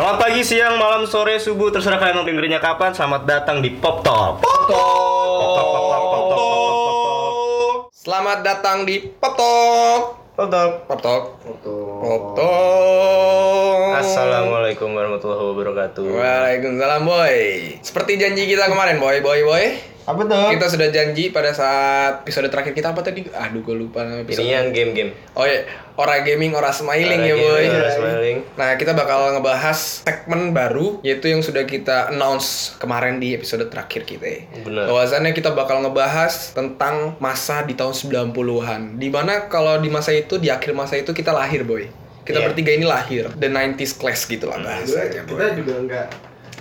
Selamat pagi, siang, malam, sore, subuh, terserah kalian mau dengerinnya kapan. Selamat datang di Pop Talk. Pop Selamat datang di Pop Talk. Pop Talk. Pop Talk. Pop Talk. Assalamualaikum warahmatullahi wabarakatuh. Waalaikumsalam boy. Seperti janji kita kemarin boy, boy, boy. Apa tuh? Kita sudah janji pada saat episode terakhir kita apa tadi? Aduh, gue lupa nama episode. Ini yang game-game. Oh iya, ora gaming, ora smiling Ora ya boy. ora smiling. Nah, kita bakal ngebahas segmen baru yaitu yang sudah kita announce kemarin di episode terakhir kita. Bener. Bahwasannya kita bakal ngebahas tentang masa di tahun 90-an. Di mana kalau di masa itu, di akhir masa itu kita lahir boy. Kita Iya. bertiga ini lahir. The 90s class gitu lah bahasanya boy. kita juga nggak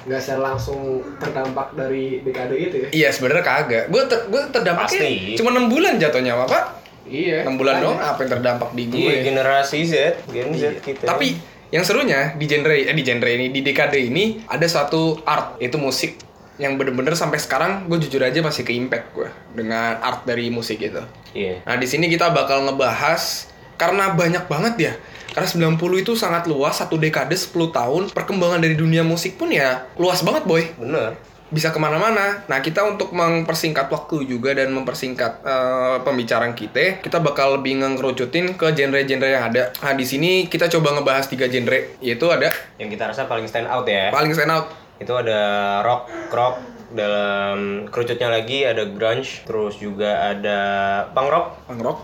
nggak secara langsung terdampak dari dekade itu ya Iya sebenarnya kagak. Gue ter, gue terdampaknya Pasti. cuma 6 bulan jatuhnya Bapak. iya 6 bulan doang apa yang terdampak di gue. Iya, generasi Z, Gen Z kita. Tapi yang serunya di genre eh, di genre ini di dekade ini ada satu art yaitu musik yang bener-bener sampai sekarang gue jujur aja masih ke impact gue dengan art dari musik itu. Iya. Nah di sini kita bakal ngebahas karena banyak banget ya. Karena 90 itu sangat luas, satu dekade 10 tahun, perkembangan dari dunia musik pun ya luas banget boy Bener. bisa ke mana-mana. Nah kita untuk mempersingkat waktu juga dan mempersingkat eh, pembicaraan kita, kita bakal lebih ngerucutin ke genre-genre yang ada. Nah di sini kita coba ngebahas tiga genre, yaitu ada Yang kita rasa paling stand out ya. paling stand out. Itu ada rock, rock, dalam kerucutnya lagi ada grunge, terus juga ada punk rock, punk rock,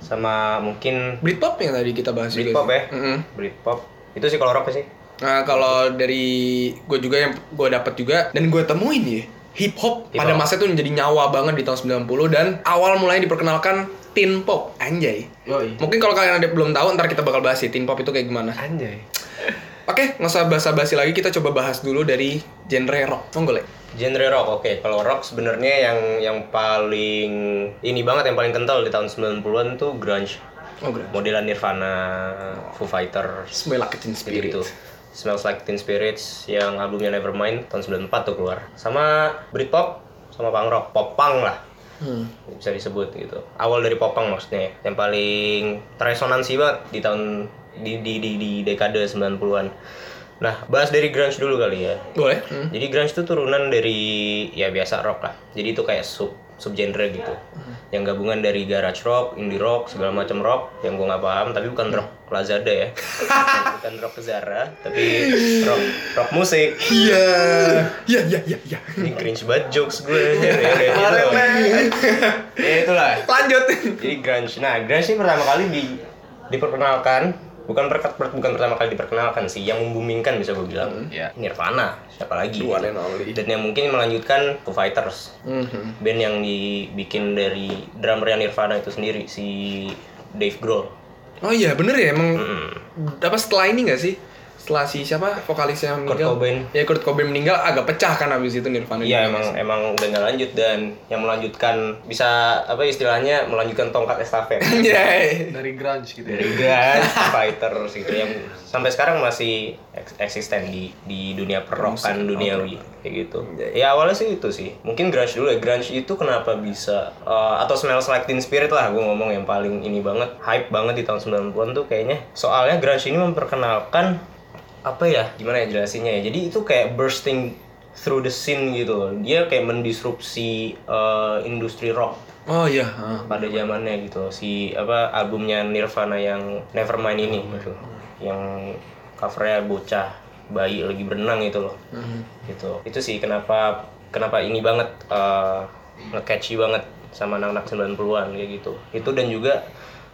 sama mungkin Britpop yang tadi kita bahas Britpop juga. ya. sih. Mm-mm. Britpop. Itu sih kalau rock sih. Nah kalau dari gue juga yang gue dapat juga dan gue temuin ya hip hop Hip pada masa itu menjadi nyawa banget di tahun 90 dan awal mulai diperkenalkan teen pop anjay. yoi Mungkin kalau kalian ada belum tahu ntar kita bakal bahas ya teen pop itu kayak gimana. Anjay. Oke, nggak usah basa-basi lagi, kita coba bahas dulu dari genre rock. Monggo, Le. Genre rock, oke. Kalau rock sebenarnya yang yang paling ini banget yang paling kental di tahun 90-an tuh grunge. Oh, grunge. Modelan Nirvana, Foo Fighters, Smell Like Teen Spirit. gitu. Smells Like Teen Spirits yang albumnya Nevermind tahun 94 tuh keluar. Sama Britpop sama punk rock, pop punk lah Hmm. bisa disebut gitu. Awal dari pop punk maksudnya yang paling teresonansi banget di tahun di di di, di dekade 90-an. Nah, bahas dari grunge dulu kali ya. Boleh? Hmm. Jadi grunge itu turunan dari ya biasa rock lah. Jadi itu kayak sub subgenre gitu. Yang gabungan dari garage rock, indie rock, segala macam rock yang gua nggak paham tapi bukan rock Lazada ya. bukan rock Zara, tapi rock rock musik. Iya. Iya, iya, iya, iya. Ini cringe banget jokes gue. ya, ya itulah. Lanjut. Jadi grunge. Nah, grunge ini pertama kali di diperkenalkan bukan per, per- bukan pertama kali diperkenalkan sih, yang membumingkan bisa gue bilang. Ya. Nirvana, siapa lagi? The one and only. Dan yang mungkin melanjutkan Foo Fighters. Mhm. Band yang dibikin dari drummer Nirvana itu sendiri si Dave Grohl. Oh iya, bener ya emang Mm. apa setelah ini gak sih? Setelah si siapa vokalisnya Kurt meninggal? Cobain. Ya Kurt Cobain meninggal agak pecah kan abis itu Nirvana. Iya emang Indonesia. emang udah nggak lanjut dan yang melanjutkan bisa apa istilahnya melanjutkan tongkat estafet. Iya. dari grunge gitu ya dari Guns, Foo Fighters gitu yang sampai sekarang masih eks- eksisten di di dunia perrokan duniawi kayak gitu. Ya awalnya sih itu sih. Mungkin grunge dulu ya. Grunge itu kenapa bisa eh, atau Smells Like Teen Spirit lah gue ngomong yang paling ini banget, hype banget di tahun 90-an tuh kayaknya. Soalnya grunge ini memperkenalkan apa ya? Gimana ya jelasinnya ya? Jadi itu kayak bursting through the scene gitu loh. Dia kayak mendisrupsi eh, industri rock Oh iya. ah. pada zamannya gitu si apa albumnya Nirvana yang Nevermind ini gitu yang covernya bocah bayi lagi berenang itu loh gitu itu sih kenapa kenapa ini banget eh, nge-catchy banget sama anak-anak 90-an kayak gitu itu dan juga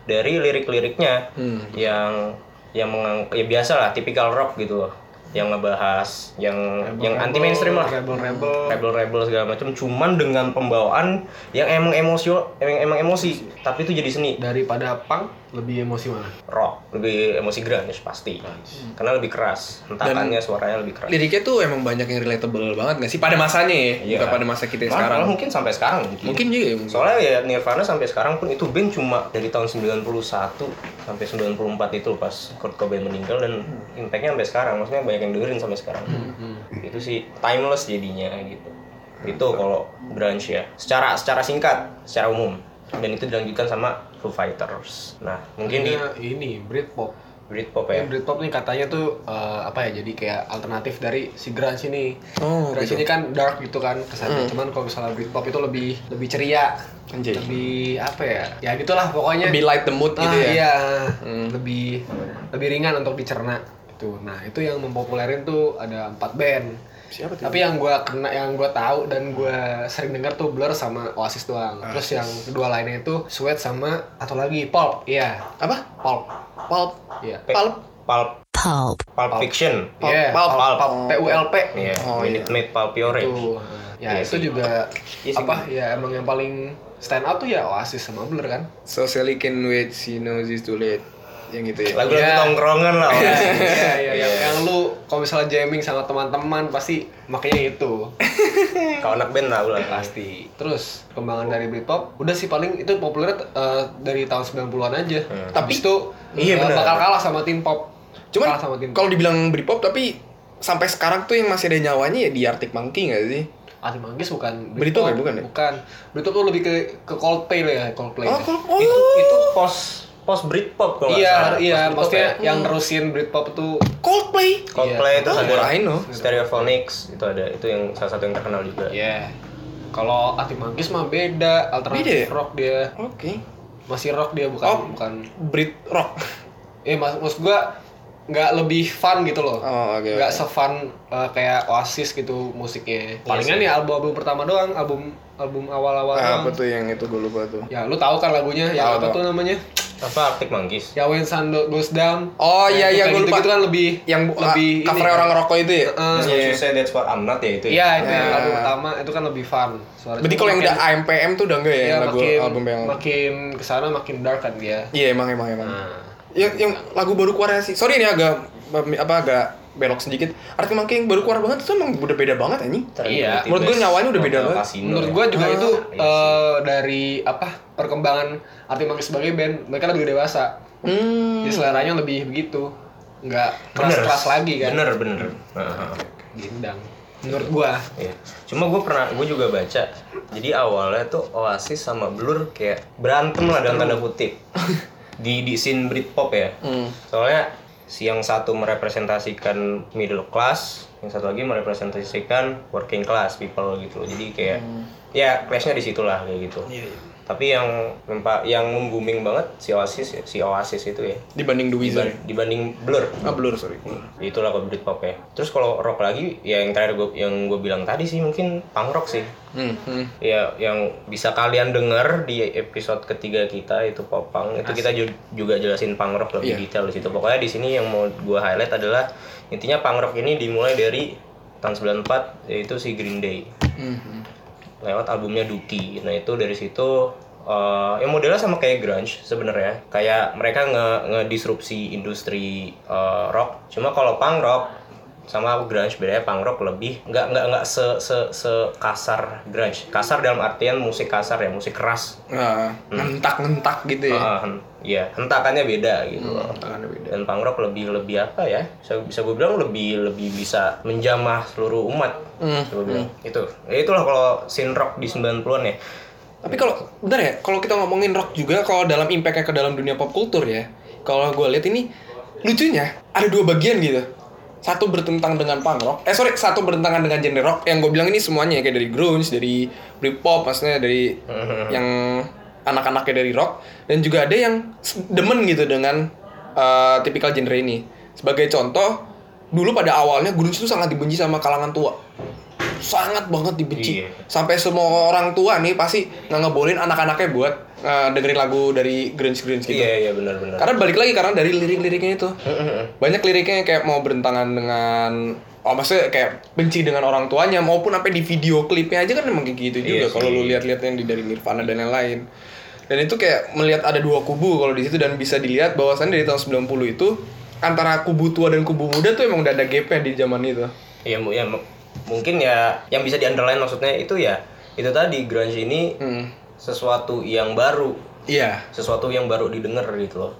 dari lirik-liriknya Hmm. yang yang mengang ya biasa lah tipikal rock gitu. loh yang ngebahas yang yang anti mainstream lah. rebel rebel. Rebel-rebel segala macam cuman dengan pembawaan yang emang emosio emang emang emosi. Tapi itu jadi seni. Daripada punk lebih emosi mana? Rock lebih emosi grunge pasti. Karena lebih keras. Hentakannya suaranya lebih keras. Liriknya tuh emang banyak yang relatable banget gak sih? Pada masanya ya, bukan pada masa kita Malah- sekarang. malah mungkin sampai sekarang mungkin Mungkin juga ya mungkin. soalnya ya Nirvana sampai sekarang pun itu band cuma dari tahun 91 sampai 94 itu pas Kurt Cobain meninggal dan impactnya sampai sekarang. Maksudnya banyak yang dengerin sampai sekarang itu sih timeless jadinya gitu itu kalau grunge ya secara secara singkat secara umum dan itu dilanjutkan sama Foo Fighters nah mungkin di Ini ini Britpop Britpop Ya, ya. Britpop nih katanya tuh eh, apa ya jadi kayak alternatif dari si grunge ini. Oh, grunge gitu. ini kan dark gitu kan kesannya. Cuman kalau misalnya Britpop itu lebih lebih ceria. Anjay. Lebih apa ya? Ya gitulah pokoknya. Lebih light the mood gitu Ah, ya. Iya. Hmm. Lebih lebih ringan untuk dicerna. Itu. Nah, itu yang mempopulerin tuh ada empat band. Siapa tuh? Tapi yang gua kena yang gua tahu dan gua sering denger tuh Blur sama Oasis doang. Terus yang kedua lainnya itu Sweat sama atau lagi Pulp. Iya, Apa? Pulp. Pulp. Iya. Pulp. Pulp. Pulp. Pulp Fiction. Pulp. Iya, Pulp. Pulp. Pulp. P U L P. Iya, Oh, Minute iya. Maid Pulpy Orange. Itu. Ya, Iya itu sih. juga Iya sih. apa ya emang yang paling stand out tuh ya Oasis sama Blur kan. So Sally can wait, she knows it's too late. Yang itu ya. Lagu-lagu Iya. tongkrongan lah. Iya, Oasis. iya, iya. Yang, yang lu kalau misalnya jamming sama teman-teman pasti makanya itu. Kalau anak band tahu lah. Pasti. Terus perkembangan dari Britpop udah sih paling itu populer eh, dari tahun 90-an aja. Tapi- Habis itu Iya, benar. bakal kalah sama tim pop. Cuman kalah sama tim kalau dibilang Britpop tapi sampai sekarang tuh yang masih ada nyawanya ya di Arctic Monkey nggak sih? Arctic Monkeys bukan Britpop ya, bukan ya? Bukan. Britpop tuh lebih ke ke Coldplay lah ya, Coldplay. Oh, oh. Itu itu pos pos Britpop kalau nggak iya, salah. iya, maksudnya ya. yang nerusin Britpop tuh Coldplay. Coldplay Iya. terus Oh, ada kirain loh. Stereophonics itu ada itu yang salah satu yang terkenal juga. ya. Kalau Arctic Monkeys mah beda, alternatif Beda ya? rock dia. Oke. Masih rock dia bukan Oh. bukan Brit rock. eh mas maksud gua nggak lebih fun gitu loh. Oh, oke. nggak oke. sefun uh, kayak Oasis gitu musiknya. Palingan sih. ya album-album pertama doang, album album awal-awal Ah, apa tuh yang itu gue lupa tuh. Ya lu tahu kan lagunya yang Tahu, apa tuh namanya? Apa Arctic Monkeys? Ya When Sun Goes Down. Oh iya iya gue lupa. Itu kan lebih yang lebih lebih cover ini. orang ngerokok itu ya. Iya. you say, that's what I'm not ya itu. ya? Iya, itu yang Ya. album pertama itu kan lebih fun. Suara Berarti kalau yang udah makin- AMPM tuh udah enggak ya, ya, yang lagu makin, album yang makin ke sana makin dark kan dia. Iya emang emang emang. Nah, Yang yang lagu baru keluar sih. Sorry ini agak apa agak belok sedikit. Arti yang baru keluar banget itu emang udah beda banget anjing. Iya. Menurut gue nyawanya udah beda banget. Menurut ya. gua juga Ah, itu iya eh, dari apa perkembangan Arctic Monkeys sebagai band mereka lebih dewasa. Hmm. Jadi seleranya lebih begitu. Nggak Bener. keras-keras lagi kan. Bener bener. Heeh. Gendang. Menurut gua. Iya. Cuma gue pernah, gue juga baca. Jadi awalnya tuh Oasis sama Blur kayak berantem lah dalam tanda kutip di di scene Britpop ya. Hmm. Soalnya si yang satu merepresentasikan middle class, yang satu lagi merepresentasikan working class people gitu loh. Jadi kayak ya clashnya di situ lah kayak gitu. Iya, iya. Tapi yang yang booming banget si Oasis ya, si Oasis itu ya. Dibanding The Wizard. Diban- dibanding Blur. Ah Blur sorry. Itulah kalau Britpop ya. Terus kalau rock lagi ya yang terakhir gue yang gue bilang tadi sih mungkin punk rock sih. Hmm. hmm. Ya yang bisa kalian dengar di episode ketiga kita itu pop punk itu kita ju- juga jelasin punk rock lebih Iya. detail di situ. Pokoknya di sini yang mau gue highlight adalah intinya punk rock ini dimulai dari tahun 94 yaitu si Green Day Hmm, hmm. Lewat albumnya Dookie. Nah itu dari situ eh yang modelnya sama kayak grunge sebenarnya. Kayak mereka nge ngedisrupsi industri eh, rock. Cuma kalau punk rock sama grunge bedanya punk rock lebih nggak nggak nggak se se se kasar grunge. Kasar dalam artian musik kasar ya, musik keras. Nah, ngentak-ngentak gitu ya. Hen- Iya, hentakannya beda gitu loh. Tangannya beda. Dan punk rock lebih lebih apa ya? Bisa bisa gue bilang lebih lebih bisa menjamah seluruh umat. Hmm, gue bilang. Itu. Ya itulah kalau scene rock di 90-an ya. Tapi kalau bentar ya, kalau kita ngomongin rock juga kalau dalam impactnya ke dalam dunia pop kultur ya, kalau gue lihat ini lucunya ada dua bagian gitu. Satu bertentang dengan punk rock, eh sorry, satu bertentangan dengan genre rock. Yang gue bilang ini semuanya ya, kayak dari grunge, dari Britpop, maksudnya dari yang anak-anaknya dari rock, dan juga ada yang demen gitu dengan uh, tipikal genre ini. Sebagai contoh, dulu pada awalnya grunge itu sangat dibenci sama kalangan tua sangat banget dibenci Iya. sampai semua orang tua nih pasti nggak ngebolehin anak-anaknya buat uh, dengerin lagu dari grunge grunge gitu Iya iya benar benar. karena balik lagi karena dari lirik-liriknya itu banyak liriknya yang kayak mau bertentangan dengan oh maksudnya kayak benci dengan orang tuanya maupun sampai di video klipnya aja kan emang kayak gitu Iya juga kalau lu lihat-lihat yang di dari Nirvana dan lain-lain dan itu kayak melihat ada dua kubu kalau di situ dan bisa dilihat bahwasannya dari tahun 90 itu antara kubu tua dan kubu muda tuh emang udah ada gapnya di zaman itu. Iya ya mu- mungkin ya yang bisa di underline maksudnya itu ya itu tadi grunge ini hmm. sesuatu yang baru, iya. Sesuatu yang baru didengar gitu loh.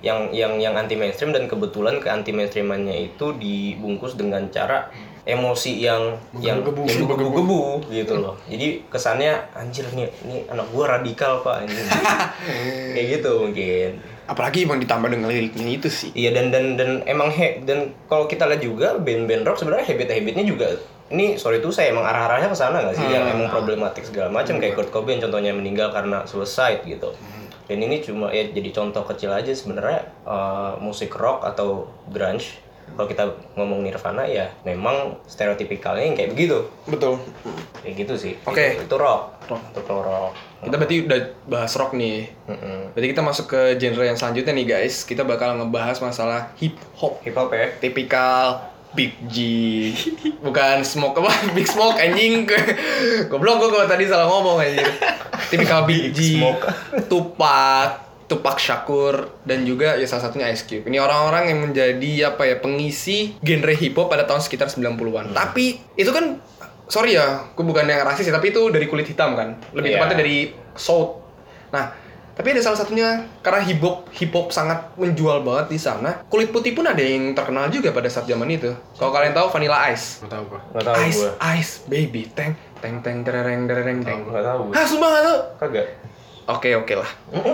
Yang yang yang anti mainstream dan kebetulan ke anti mainstreamannya itu dibungkus dengan cara emosi yang yang Menggebu-gebu. yang menggebu-gebu gitu loh. Jadi kesannya anjir nih ini anak gua radikal Pak anjing. Kayak gitu mungkin. apalagi emang ditambah dengan liriknya itu sih Iya dan dan dan emang he dan kalau kita lihat juga band-band rock sebenarnya habit-habitnya juga ini sorry itu saya emang arah-arahnya ke sana nggak sih yang emang problematik segala macam kayak Kurt Cobain contohnya meninggal karena suicide gitu. Dan ini cuma ya jadi contoh kecil aja sebenarnya eh, musik rock atau grunge kalau kita ngomong Nirvana ya memang stereotipikalnya yang kayak begitu. betul Kayak gitu sih. Oke. Itu, itu rock. Rock. Itu kalau rock. kita berarti udah bahas rock nih Mm-mm. berarti kita masuk ke genre yang selanjutnya nih guys kita bakal ngebahas masalah hip hop Hip hop ya. tipikal Big G bukan smoke apa Big Smoke anjing goblok gue kalau tadi salah ngomong anjir tipikal Big G Smoke. Tupac Tupac Shakur dan juga ya salah satunya Ice Cube. Ini orang-orang yang menjadi apa ya pengisi genre hip hop pada tahun sekitar 90-an. Tapi itu kan sorry ya, gue bukan yang rasis ya, tapi itu dari kulit hitam kan. Lebih Iya. tepatnya dari South. Nah, tapi ada salah satunya karena hip hop hip hop sangat menjual banget di sana. Kulit putih pun ada yang terkenal juga pada saat zaman itu. Kalau kalian tahu Vanilla Ice. Nggak tahu gua. Nggak tahu Ice, gue. Ice, baby, teng, teng, teng, tereng, tereng, teng. Nggak tahu. Hah, sumpah nggak tahu? Kagak. Oke, oke lah.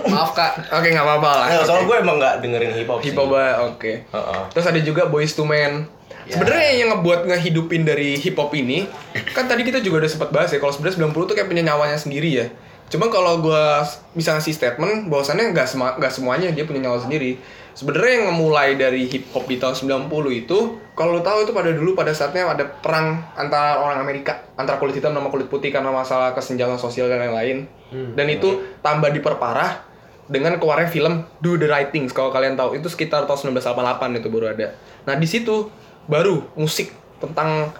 Maaf kak. Oke, nggak apa-apa lah. Nah, soalnya gue emang nggak dengerin hip hop Hip hop, ah, oke. Heeh. Terus ada juga Boys to Men. Ya. Sebenarnya yang ngebuat ngehidupin dari hip hop ini, kan tadi kita juga udah sempat bahas ya, kalau sebenarnya 90 tuh kayak punya nyawanya sendiri ya. Cuma kalau gua s- bisa ngasih statement, bahwasannya nggak sema- nggak semuanya dia punya nyawa sendiri. Sebenarnya yang memulai dari hip hop di tahun 90 itu, kalau lo tahu itu pada dulu pada saatnya ada perang antara orang Amerika, antara kulit hitam sama kulit putih karena masalah kesenjangan sosial dan lain-lain. Hmm. Dan itu tambah diperparah dengan keluarnya film Do the Right Things kalau kalian tahu itu sekitar tahun 1988 itu baru ada. Nah di situ baru musik tentang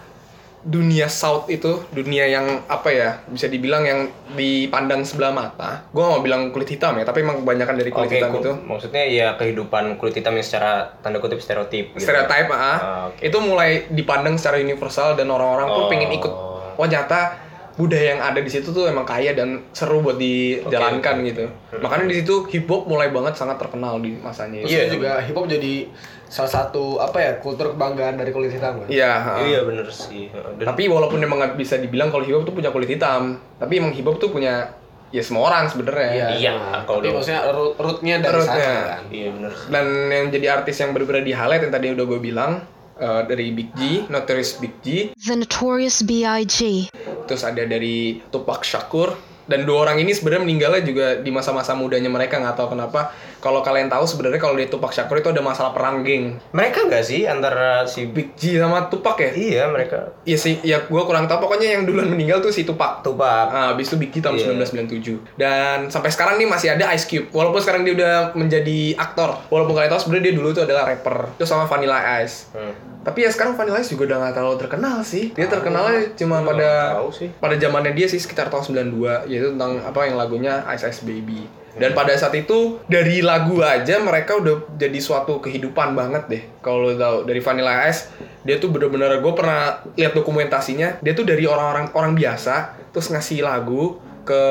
dunia South itu dunia yang apa ya bisa dibilang yang dipandang sebelah mata. Gue mau bilang kulit hitam ya tapi emang kebanyakan dari kulit Oke, hitam ku- itu maksudnya ya kehidupan kulit hitam yang secara tanda kutip stereotip. Gitu. stereotype ah. Ah, oke. itu mulai dipandang secara universal dan orang-orang pun Oh. pengen ikut. Oh nyata budaya yang ada di situ tuh emang kaya dan seru buat dijalankan Oke, oke. gitu. Makanya di situ hip hop mulai banget sangat terkenal di masanya itu. Terus Iya. juga hip hop jadi salah satu apa ya kultur kebanggaan dari kulit hitam kan. Iya. ha. Iya bener sih. Dan Tapi walaupun emang nggak bisa dibilang kalau hip hop tuh punya kulit hitam, tapi emang hip hop tuh punya ya semua orang sebenarnya. Iya, nah, kalau tapi maksudnya root- rootnya dari Rootnya. sana kan. iya bener sih. Dan yang jadi artis yang berbeda di highlight yang tadi udah gue bilang eh, dari Big G, Notorious Big G, The Notorious B.I.G. terus ada dari Tupac Shakur dan dua orang ini sebenarnya meninggalnya juga di masa-masa mudanya mereka nggak tahu kenapa. Kalau kalian tahu sebenarnya kalau di Tupac Shakur itu ada masalah perang geng. Mereka nggak sih antara si Big G sama Tupac ya? Iya mereka Iya sih, ya gue kurang tahu. Pokoknya yang duluan meninggal tuh si Tupac. Tupac. Ah, habis itu Big G tahun Iya. 1997. Dan sampai sekarang nih masih ada Ice Cube. Walaupun sekarang dia udah menjadi aktor. Walaupun kalian tahu sebenarnya dia dulu itu adalah rapper. Itu sama Vanilla Ice. Hmm. Tapi ya sekarang Vanilla Ice juga udah gak terlalu terkenal sih. Dia terkenalnya cuma pada pada zamannya dia sih sekitar tahun 92 yaitu tentang apa yang lagunya Ice Ice Baby. Dan pada saat itu dari lagu aja mereka udah jadi suatu kehidupan banget deh. Kalau lo tahu dari Vanilla Ice dia tuh bener-bener gue pernah lihat dokumentasinya dia tuh dari orang-orang orang biasa terus ngasih lagu ke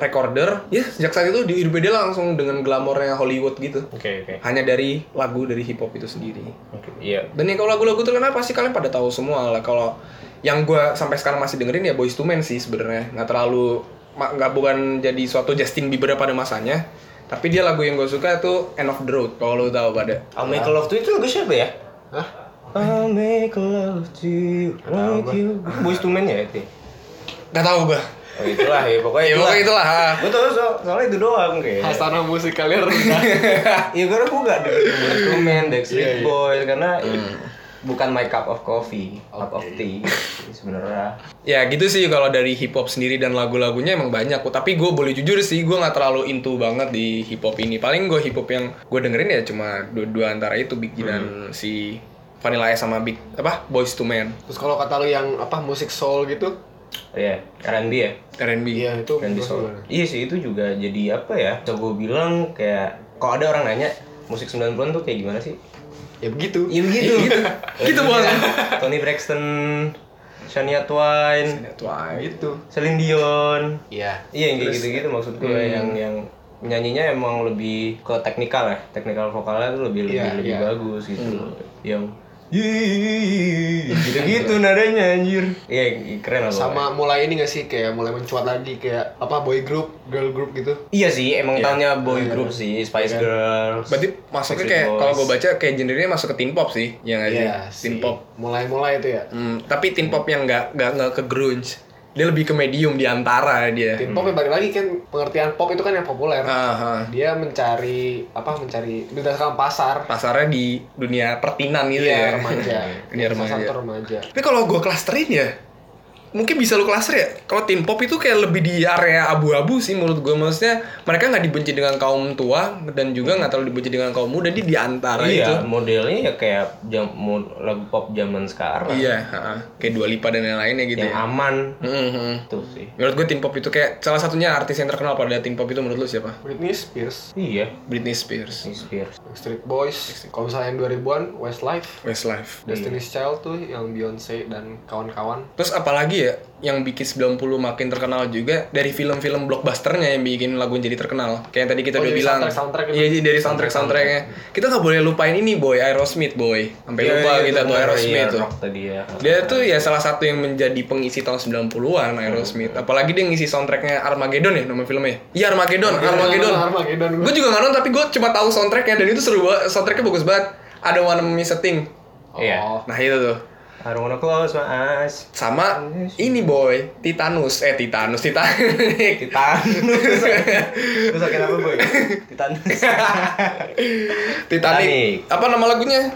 recorder ya sejak saat itu di hidupnya dia langsung dengan glamornya Hollywood gitu Oke oke. hanya dari lagu dari hip hop itu sendiri Oke. Iya. dan ya kalau lagu-lagu terkenal pasti kalian pada tahu semua lah. Kalau yang gue sampai sekarang masih dengerin ya Boyz II Men sih sebenarnya. Nggak terlalu nggak bukan jadi suatu Justin Bieber pada masanya. Tapi dia lagu yang gue suka tuh End of the Road. Kalau lo tahu pada. I'll make a love to itu lagu siapa ya? Hah? I'll make a love to you, like you. Boys to Men ya itu. Nggak tahu gue. Oh itulah ya pokoknya Ya itulah. pokoknya itulah. Gue tau so, soalnya itu doang kayak. Hastana musik kalian rendah. Iya karena gue gak dengerin Boys to Men, Backstreet Iya. Boys karena bukan my cup of coffee, cup of tea sebenarnya. Ya gitu sih kalau dari hip hop sendiri dan lagu-lagunya emang banyak. Tapi gue boleh jujur sih, gue nggak terlalu into banget di hip hop ini. Paling gue hip hop yang gue dengerin ya cuma dua-dua antara itu Big G dan si Vanilla Ice sama Big apa Boys to Men, Terus kalau kata lu yang apa musik soul gitu, Iya, R&B ya. R&B. iya itu R&B soul. gimana? Iya sih itu juga jadi apa ya? Coba gue bilang kayak kalau ada orang nanya musik 90-an tuh kayak gimana sih? Ya begitu. Iya begitu. gitu. Gitu, Bang. Tony Braxton, Shania Twain, Wah, Itu. Celine Dion. Iya. Iya yang kayak gitu-gitu maksud gue Hmm. yang yang nyanyinya emang lebih ke teknikal ya, teknikal vokalnya tuh lebih lebih Iya, lebih iya. bagus gitu. Yang gitu-gitu nadanya anjir. Iya, keren lah. Sama mulai ini gak sih kayak mulai mencuat lagi kayak apa boy group, girl group gitu. Iya sih, emang tahunnya boy Iya, group iya. sih, Spice Iya. Girls. Berarti masuknya kayak kalau gue baca kayak genrenya masuk ke teen pop sih, ya nggak sih? Iya teen pop. Mulai-mulai itu ya. Hmm, tapi teen pop yang nggak nggak ke grunge. Dia lebih ke medium di antara dia. Teen pop ya balik lagi kan pengertian pop itu kan yang populer. Aha. Dia mencari apa mencari berdasarkan pasar. Pasarnya di dunia pertinan gitu Iya, ya. remaja. Dunia remaja. remaja. Tapi kalau gue klasterin ya, mungkin bisa lu klaster ya. Kalau teen pop itu kayak lebih di area abu-abu sih menurut gue. Maksudnya mereka nggak dibenci dengan kaum tua dan juga nggak terlalu dibenci dengan kaum muda. Di antara itu. Iya, modelnya ya kayak jam, lagu pop zaman sekarang. Iya, ha-ha. kayak Dua Lipa dan yang lainnya gitu Yang ya. aman. Mhm. Tuh sih. Menurut gue teen pop itu kayak salah satunya artis yang terkenal pada teen pop itu menurut lu siapa? Britney Spears, Iya. Britney Spears, Britney Spears. Street Boys, kalau misalnya yang 2000-an Westlife, Westlife. Destiny's Child tuh yang Beyonce dan kawan-kawan. Terus apalagi ya yang bikin 90 makin terkenal juga dari film-film blockbusternya yang bikin lagu jadi terkenal. Kayak yang tadi kita Oh, udah bilang. gitu. Iya, iya, dari soundtrack soundtracknya. Kita nggak boleh lupain ini boy, Aerosmith boy. Sampai Iya, lupa iya, kita tuh bener, Aerosmith iya, tuh. tadi ya. Dia tuh ya salah satu yang menjadi pengisi tahun 90-an Aerosmith. Apalagi dia ngisi soundtracknya Armageddon ya nama filmnya. Iya Armageddon, Armageddon. Armageddon. Gue juga nggak nonton tapi gue cuma tahu soundtracknya dan itu seru banget. Soundtracknya bagus banget. Ada Wanna Miss a Thing. Iya. Oh. Nah itu tuh. I don't wanna close my eyes. Sama ini boy, Titanus. Eh Titanus, Titanic. Titanus. Lu sakit apa, Boy? Titanus. Titanic. Titanic. Apa nama lagunya?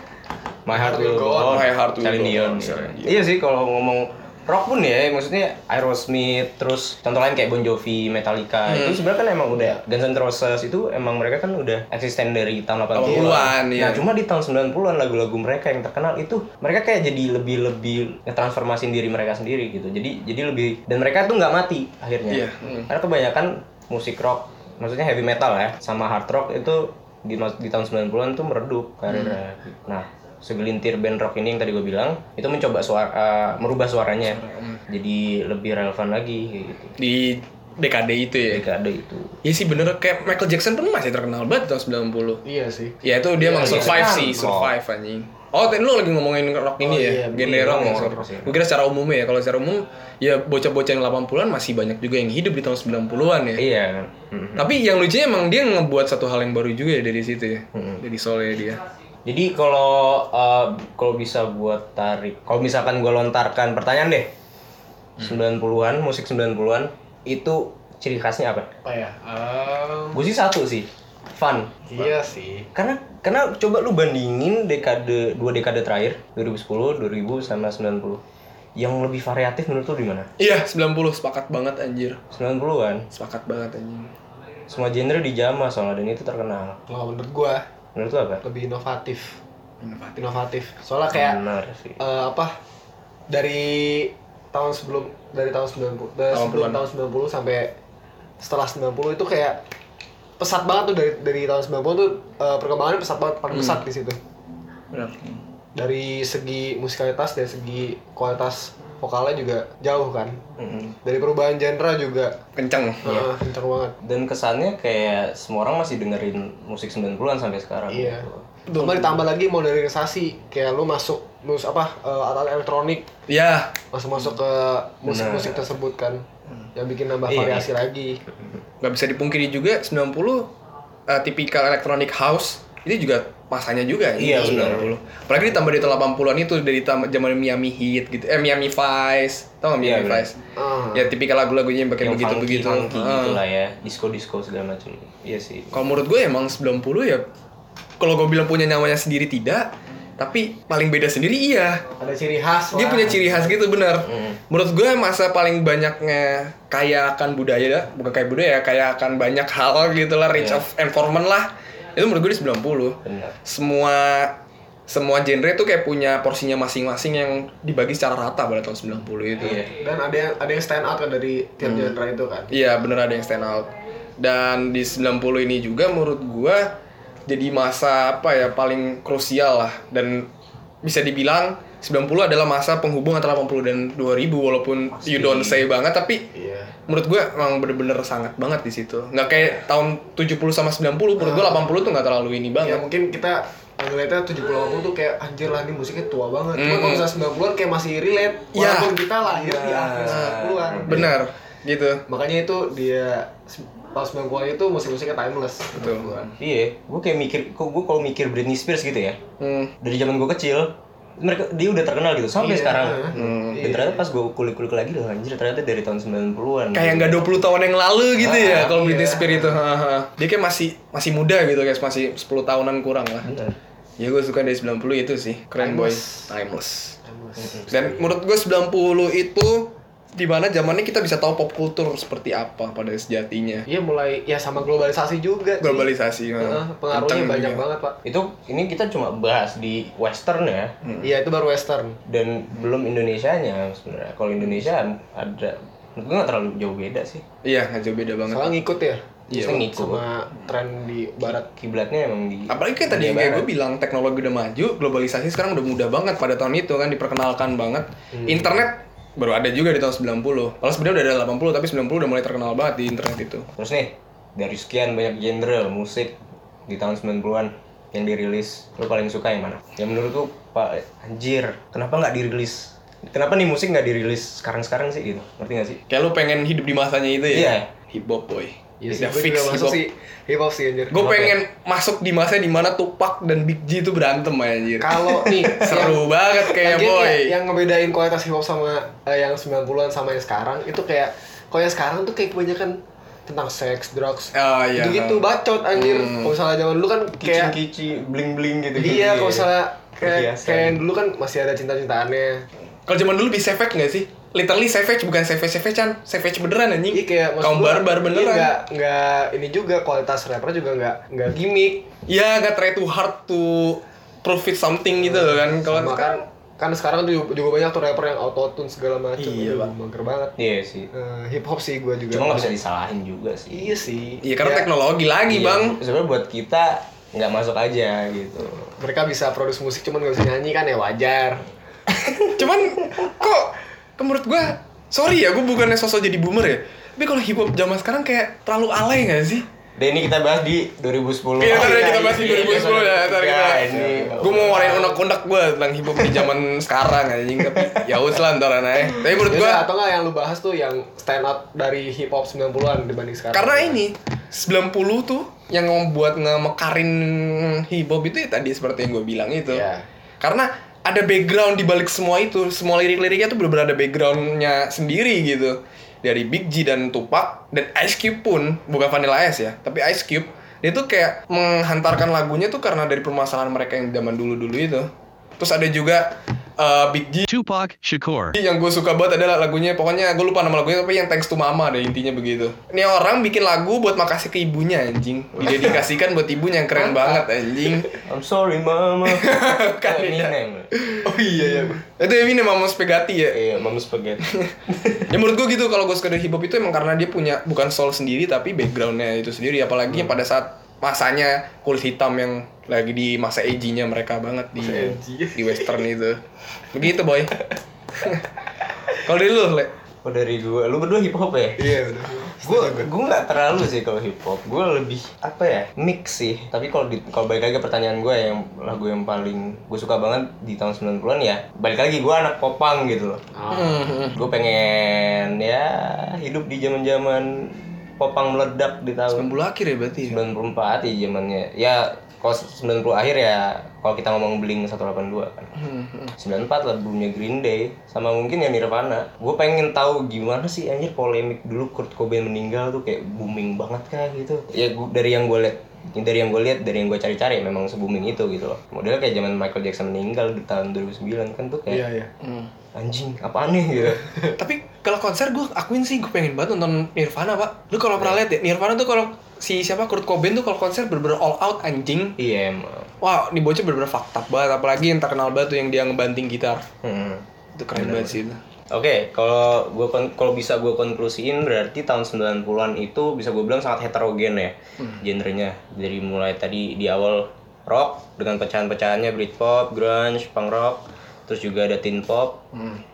My Heart Will Go On. My Heart Will Go. On. Iya sih kalau ngomong rock pun ya, maksudnya Aerosmith, terus contoh lain kayak Bon Jovi, Metallica, Hmm. itu sebenarnya kan emang udah Guns N' Roses itu emang mereka kan udah eksisten dari tahun 80-an. 80-an, iya. Nah, cuma di tahun 90-an lagu-lagu mereka yang terkenal itu mereka kayak jadi lebih-lebih ngetransformasin diri mereka sendiri gitu. Jadi jadi lebih dan mereka tuh nggak mati akhirnya. Iya, hmm. Karena kebanyakan musik rock, maksudnya heavy metal ya, sama hard rock itu di, mas- di tahun 90-an tuh meredup karirnya. Nah, segelintir band rock ini yang tadi gue bilang itu mencoba suara eh, merubah suaranya jadi lebih relevan lagi kayak gitu Di dekade itu ya. dekade itu Iya sih bener kayak Michael Jackson pun masih terkenal banget tahun 90. Iya sih. Ya itu dia emang iya, survive sih, survive anjing. Oh, tadi lu lagi ngomongin rock ini Oh, ya, iya, genre iya, rock. ngomong ya, rock. Gue kira secara umum ya, kalau secara umum ya bocah-bocah yang 80-an masih banyak juga yang hidup di tahun 90-an ya. iya. Tapi yang lucunya emang dia ngebuat satu hal yang baru juga ya dari situ ya. Mm-mm. Dari soalnya dia. Jadi kalau eh, kalau bisa buat tarik kalau misalkan gue lontarkan pertanyaan deh 90-an musik 90-an itu ciri khasnya apa Apa ya? Ehm, gue sih satu sih fun iya sih. karena karena coba lu bandingin dekade dua dekade terakhir 2010 2000 sama 90 yang lebih variatif menurut lu di mana Iya, 90 sepakat banget anjir. 90-an Sepakat banget anjing. semua genre dijamah soalnya dan itu terkenal Kalau menurut gua menurut lu apa lebih inovatif. Inovatif. Inovatif. Soalnya kayak benar sih eh, apa? Dari tahun sebelum dari tahun 90 dari sebelum 80-an. tahun 90 sampai setelah 90 itu kayak pesat banget tuh dari dari tahun 90 tuh eh, perkembangannya pesat banget paling pesat di situ. Benar. Dari segi musikalitas dari segi kualitas vokalnya juga jauh kan. Mm-mm. Dari perubahan genre juga Kenceng. eh, kencang banget. dan kesannya kayak semua orang masih dengerin musik 90-an sampai sekarang Iya. gitu. Cuma ditambah lagi modernisasi kayak lu masuk mus apa eh, alat elektronik Ya, masuk masuk ke musik-musik tersebut kan yang bikin nambah Iya. variasi lagi nggak bisa dipungkiri juga 90 eh, tipikal electronic house itu juga masanya juga Iya, itu benar. 90. Apalagi ditambah di tahun 80-an itu dari zaman Miami Heat gitu. Eh Miami Vice. Tau gak Iya, Miami benar. Vice? Ah. Ya tipikal lagu-lagunya yang pakai yang begitu-begitu. funky, Ah. gitu lah ya disco disco segala macam iya sih Kalau menurut gue emang 90 ya kalau gue bilang punya nyawanya sendiri tidak, tapi paling beda sendiri iya. ada ciri khas Dia lah. punya ciri khas gitu bener. Mm. Menurut gue masa paling banyaknya kaya akan budaya, bukan kayak budaya, kaya akan banyak hal gitu lah, rich Iya. of environment lah. Itu menurut gue di 90. benar Semua semua genre tuh kayak punya porsinya masing-masing yang dibagi secara rata pada tahun 90 itu. iya. Dan ada yang ada yang stand out kan dari tiap genre itu kan? Iya bener ada yang stand out. Dan di 90 ini juga menurut gua Jadi masa apa ya paling krusial lah. Dan bisa dibilang 90 adalah masa penghubung antara 80 dan 2000 walaupun you don't say banget tapi Iya. menurut gue emang bener-bener sangat banget di situ. Nggak kayak tahun 70 sama 90, menurut gue 80 tuh nggak terlalu ini Ya banget. mungkin kita ngeliatnya 70 80 tuh kayak anjir lah ini musiknya tua banget. Cuma Mm. kalau misalnya 90-an kayak masih relate Ya. walaupun kita lahir di akhir 90-an. Benar, gitu. Makanya itu dia tahun 90-an itu musik-musiknya timeless. Betul. Iya, gue kayak mikir, kok gue kalau mikir Britney Spears gitu ya, Hmm. dari zaman gue kecil, mereka dia udah terkenal gitu sampai Iya. sekarang. Hmm. Dan ternyata pas gue kulik-kulik lagi, loh anjir ternyata dari tahun 90-an. Kayak nggak 20 tahun yang lalu gitu ya Ah, kalau iya. Britney Spears itu. Dia kayak masih masih muda gitu guys, masih 10 tahunan kurang lah. Bener. Ya gue suka dari 90 itu sih, keren boy. Timeless. Timeless. Timeless. Dan menurut gue 90 itu di mana zamannya kita bisa tahu pop culture seperti apa pada sejatinya. Iya mulai ya sama globalisasi juga. sih. Globalisasi. Heeh, nah. pengaruhnya banyak juga. banget, Pak. Itu ini kita cuma bahas di western ya, Iya, itu baru western. dan belum Indonesianya sebenarnya. Kalau Indonesia ada, gue nggak terlalu jauh beda sih. Iya, nggak jauh beda banget. Soalnya ngikut ya. Iya, ngikut. sama tren di barat. Kiblatnya emang di. Apalagi kayak tadi kayak gue bilang teknologi udah maju, globalisasi sekarang udah mudah banget pada tahun itu kan diperkenalkan banget. Internet baru ada juga di tahun 90. Kalau sebenarnya udah ada 80 tapi 90 udah mulai terkenal banget di internet itu. Terus nih, dari sekian banyak genre musik di tahun 90-an yang dirilis, lo paling suka yang mana? Yang menurut lu, Pak, anjir, kenapa nggak dirilis? Kenapa nih musik nggak dirilis sekarang-sekarang sih gitu? Ngerti nggak sih? Kayak lu pengen hidup di masanya itu ya? Iya. Hip hop boy. Iya sih, gue fix juga hip masuk hop. sih hip hop sih anjir. Gue pengen masuk di masa di mana Tupac dan Big G itu berantem anjir. Kalau nih Seru banget kayak boy. ya, yang ngebedain kualitas hip hop sama eh, yang 90-an sama yang sekarang itu kayak kalau yang sekarang tuh kayak kebanyakan tentang seks, drugs. Oh, iya. Gitu bacot anjir. Hmm. Kalau misalnya zaman dulu kan kayak Kici-kici, bling-bling gitu. iya kalau misalnya kayak Perhiasan. kayak yang dulu kan masih ada cinta-cintaannya. Kalau zaman dulu bisa savage nggak sih? Literally savage bukan savage savage-an, savage beneran anjing. Iya kayak Kaum barbar iya, beneran. nggak nggak ini juga kualitas rapper juga nggak nggak gimmick. Iya, nggak try too hard to prove it something gitu kan. Kalau kan sekarang kan sekarang tuh juga, juga banyak tuh rapper yang auto tune segala macam. Iya, mager banget. Iya sih. Eh, hip hop sih gue juga. Cuma nggak bisa disalahin juga sih. Iya sih. Iya karena Ya, teknologi lagi Iya, bang. Sebenarnya buat kita nggak masuk aja gitu. mereka bisa produce musik cuman nggak bisa nyanyi kan ya wajar. Cuman kok kok menurut gue, sorry ya gue bukannya sosok jadi boomer ya. Tapi kalau hip hop zaman sekarang kayak terlalu alay nggak sih? Dan ini kita bahas di 2010. Iya, ntar iya, kita bahas di iya, 2010 ya, ntar iya, kita. ini. Gue mau ngarain unek-unek gue tentang hip hop di zaman sekarang anjing tapi ya wes lah ntar aneh. Tapi menurut gue atau nggak yang lu bahas tuh yang stand out dari hip hop 90-an dibanding sekarang. karena ini 90 tuh yang membuat ngemekarin hip hop itu ya tadi seperti yang gue bilang itu. Iya. Karena ada background di balik semua itu, semua lirik-liriknya tuh benar-benar ada backgroundnya sendiri gitu. Dari Big G dan Tupac dan Ice Cube pun bukan Vanilla Ice ya, tapi Ice Cube dia tuh kayak menghantarkan lagunya tuh karena dari permasalahan mereka yang zaman dulu-dulu itu. Terus ada juga uh, Big G. Tupac Shakur. yang gue suka banget adalah lagunya pokoknya gue lupa nama lagunya tapi yang thanks to mama deh intinya begitu. Ini orang bikin lagu buat makasih ke ibunya anjing. Didedikasikan buat ibunya yang keren banget anjing. I'm sorry mama. Kan ini name. oh iya ya itu Eminem sama Spaghetti ya? Iya, mama spaghetti. ya menurut gue gitu kalau gue suka dari hip hop itu emang karena dia punya bukan soul sendiri tapi backgroundnya itu sendiri. Apalagi pada saat masanya kulit hitam yang lagi di masa edgy-nya mereka banget di di western itu begitu boy kalau dari lu le Oh dari gua, lu berdua hip hop ya? Iya udah. Gue gue nggak terlalu sih kalau hip hop. Gue lebih apa ya mix sih. Tapi kalau di kalau balik lagi ke pertanyaan gue yang lagu yang paling gue suka banget di tahun 90-an ya balik lagi gue anak popang gitu loh. Ah. Gue pengen ya hidup di zaman zaman popang meledak di tahun 90 akhir ya berarti ya? 94 ya zamannya. Ya kalau 90 akhir ya kalau kita ngomong Blink 182 kan. 94 lagunya Green Day sama mungkin ya Nirvana. Gue pengen tahu gimana sih anjir polemik dulu Kurt Cobain meninggal tuh kayak booming banget kah gitu. Ya gua, dari yang gue lihat dari yang gue lihat dari yang gue cari-cari memang se booming itu gitu loh. Modelnya kayak zaman Michael Jackson meninggal di tahun 2009 kan tuh kayak Iya iya. anjing apa aneh gitu. Tapi kalau konser gue akuin sih gue pengen banget nonton Nirvana pak. Lu kalau pernah lihat ya Nirvana tuh kalau si siapa Kurt Cobain tuh kalau konser bener-bener all out anjing. Iya emang. Wah, ini bocah bener-bener fakta banget. Apalagi yang terkenal banget tuh yang dia ngebanting gitar. Hmm. Itu keren banget sih itu. Oke, kalau gua kalau bisa gue konklusiin berarti tahun 90-an itu bisa gue bilang sangat heterogen ya genrenya. Dari mulai tadi di awal rock dengan pecahan-pecahannya Britpop, grunge, punk rock, terus juga ada teen pop,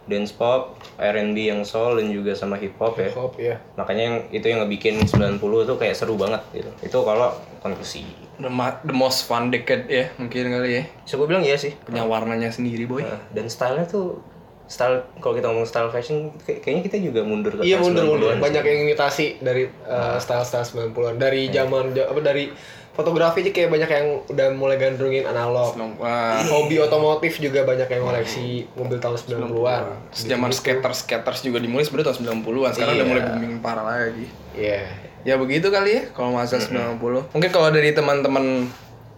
dance pop, R&B yang soul dan juga sama hip hop ya. Hop ya. Makanya yang itu yang ngebikin 90 tuh kayak seru banget gitu. Itu kalau konklusi. The, ma- the most fun decade ya mungkin kali ya. So gue bilang iya sih. Punya warnanya sendiri boy. Nah, dan stylenya tuh style kalau kita ngomong style fashion kayak- kayaknya kita juga mundur ke Iya tahun mundur mundur 90-an. banyak yang imitasi dari uh, style-style 90-an dari zaman ja- apa dari fotografi aja kayak banyak yang udah mulai gandrungin analog. Wah, Hobi otomotif juga banyak yang koleksi mobil tahun 90-an. Terus zaman skaters skaters juga dimulai sebenarnya tahun 90-an. Sekarang udah Iya. mulai booming parah lagi. Iya. Ya begitu kali ya kalau masa 90. Mungkin kalau dari teman-teman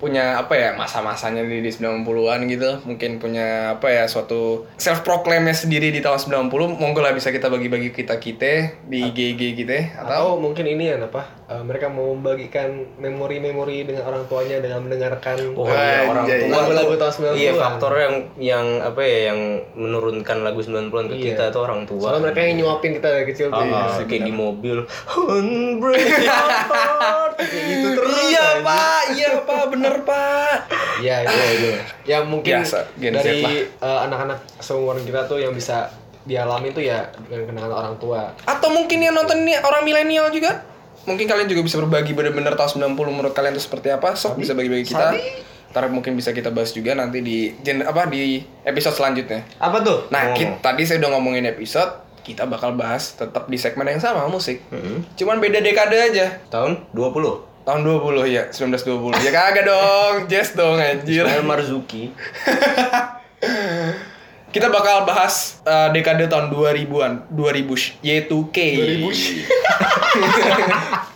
punya apa ya masa-masanya di, di 90-an gitu mungkin punya apa ya suatu self proclaimnya sendiri di tahun 90 monggo lah bisa kita bagi-bagi kita kita di IG-IG kita atau Atau mungkin ini ya apa? uh, mereka mau membagikan memori-memori dengan orang tuanya dengan mendengarkan Oh iya, orang tua Lagu-lagu tahun 90-an. Iya, faktor yang yang apa ya yang menurunkan lagu 90-an ke Iya. kita tuh orang tua. Soalnya mereka yang nyuapin kita dari kecil tuh. Ah, ah, kayak di mobil Unbreak your heart kayak gitu terus iya pak iya pak bener pak Iya, iya, iya. Yang mungkin Biasa, dari uh, anak-anak seumuran kita tuh yang bisa dialami tuh ya dengan kenangan orang tua. atau mungkin yang nonton ini orang milenial juga mungkin kalian juga bisa berbagi bener-bener tahun 90 menurut kalian itu seperti apa sok bisa bagi-bagi kita ntar mungkin bisa kita bahas juga nanti di gen apa di episode selanjutnya Apa tuh? Nah, Ngomong. kita, tadi saya udah ngomongin episode, kita bakal bahas tetap di segmen yang sama musik. Cuman beda dekade aja. tahun 20 Tahun 20 ya, 1920. Ya kagak dong, jazz dong anjir. Ismail Marzuki Kita bakal bahas uh, dekade tahun 2000-an, 2000 yaitu K.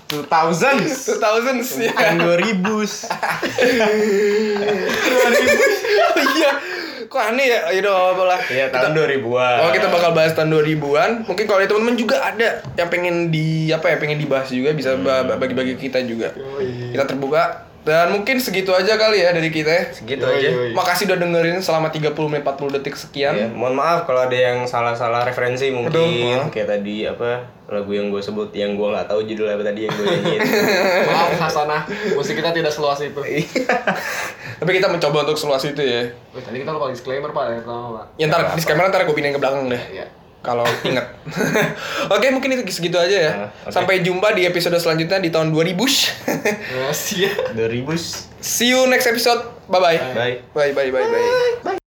2000 2000s ya. kan 2000 Oh iya. Kok aneh ya? Ayo dong, apalah. Iya tahun 2000-an Oh kita bakal bahas tahun 2000-an. Mungkin kalau teman-teman juga ada yang pengen di apa ya pengen dibahas juga bisa ba- bagi-bagi kita juga. Kita terbuka dan mungkin segitu aja kali ya dari kita. ya. Segitu Yoi, aja yoi. Makasih udah dengerin selama 30 menit 40 detik sekian. Ya, mohon maaf kalau ada yang salah-salah referensi mungkin Aduh, maaf. kayak tadi apa lagu yang gue sebut yang gue nggak tahu judul apa tadi yang gue nyanyiin. Maaf Hasanah, musik kita tidak seluas itu. Tapi kita mencoba untuk seluas itu ya. Wih, tadi kita lupa disclaimer Pak ya pertama Pak. Ya ntar disclaimer ntar gue pindahin ke belakang deh. Iya. Kalau inget. Oke mungkin itu segitu aja ya. Nah, oke. Sampai jumpa di episode selanjutnya di tahun 2000. Makasih ya. 2000 See you next episode. Bye bye. Bye. Bye bye bye bye.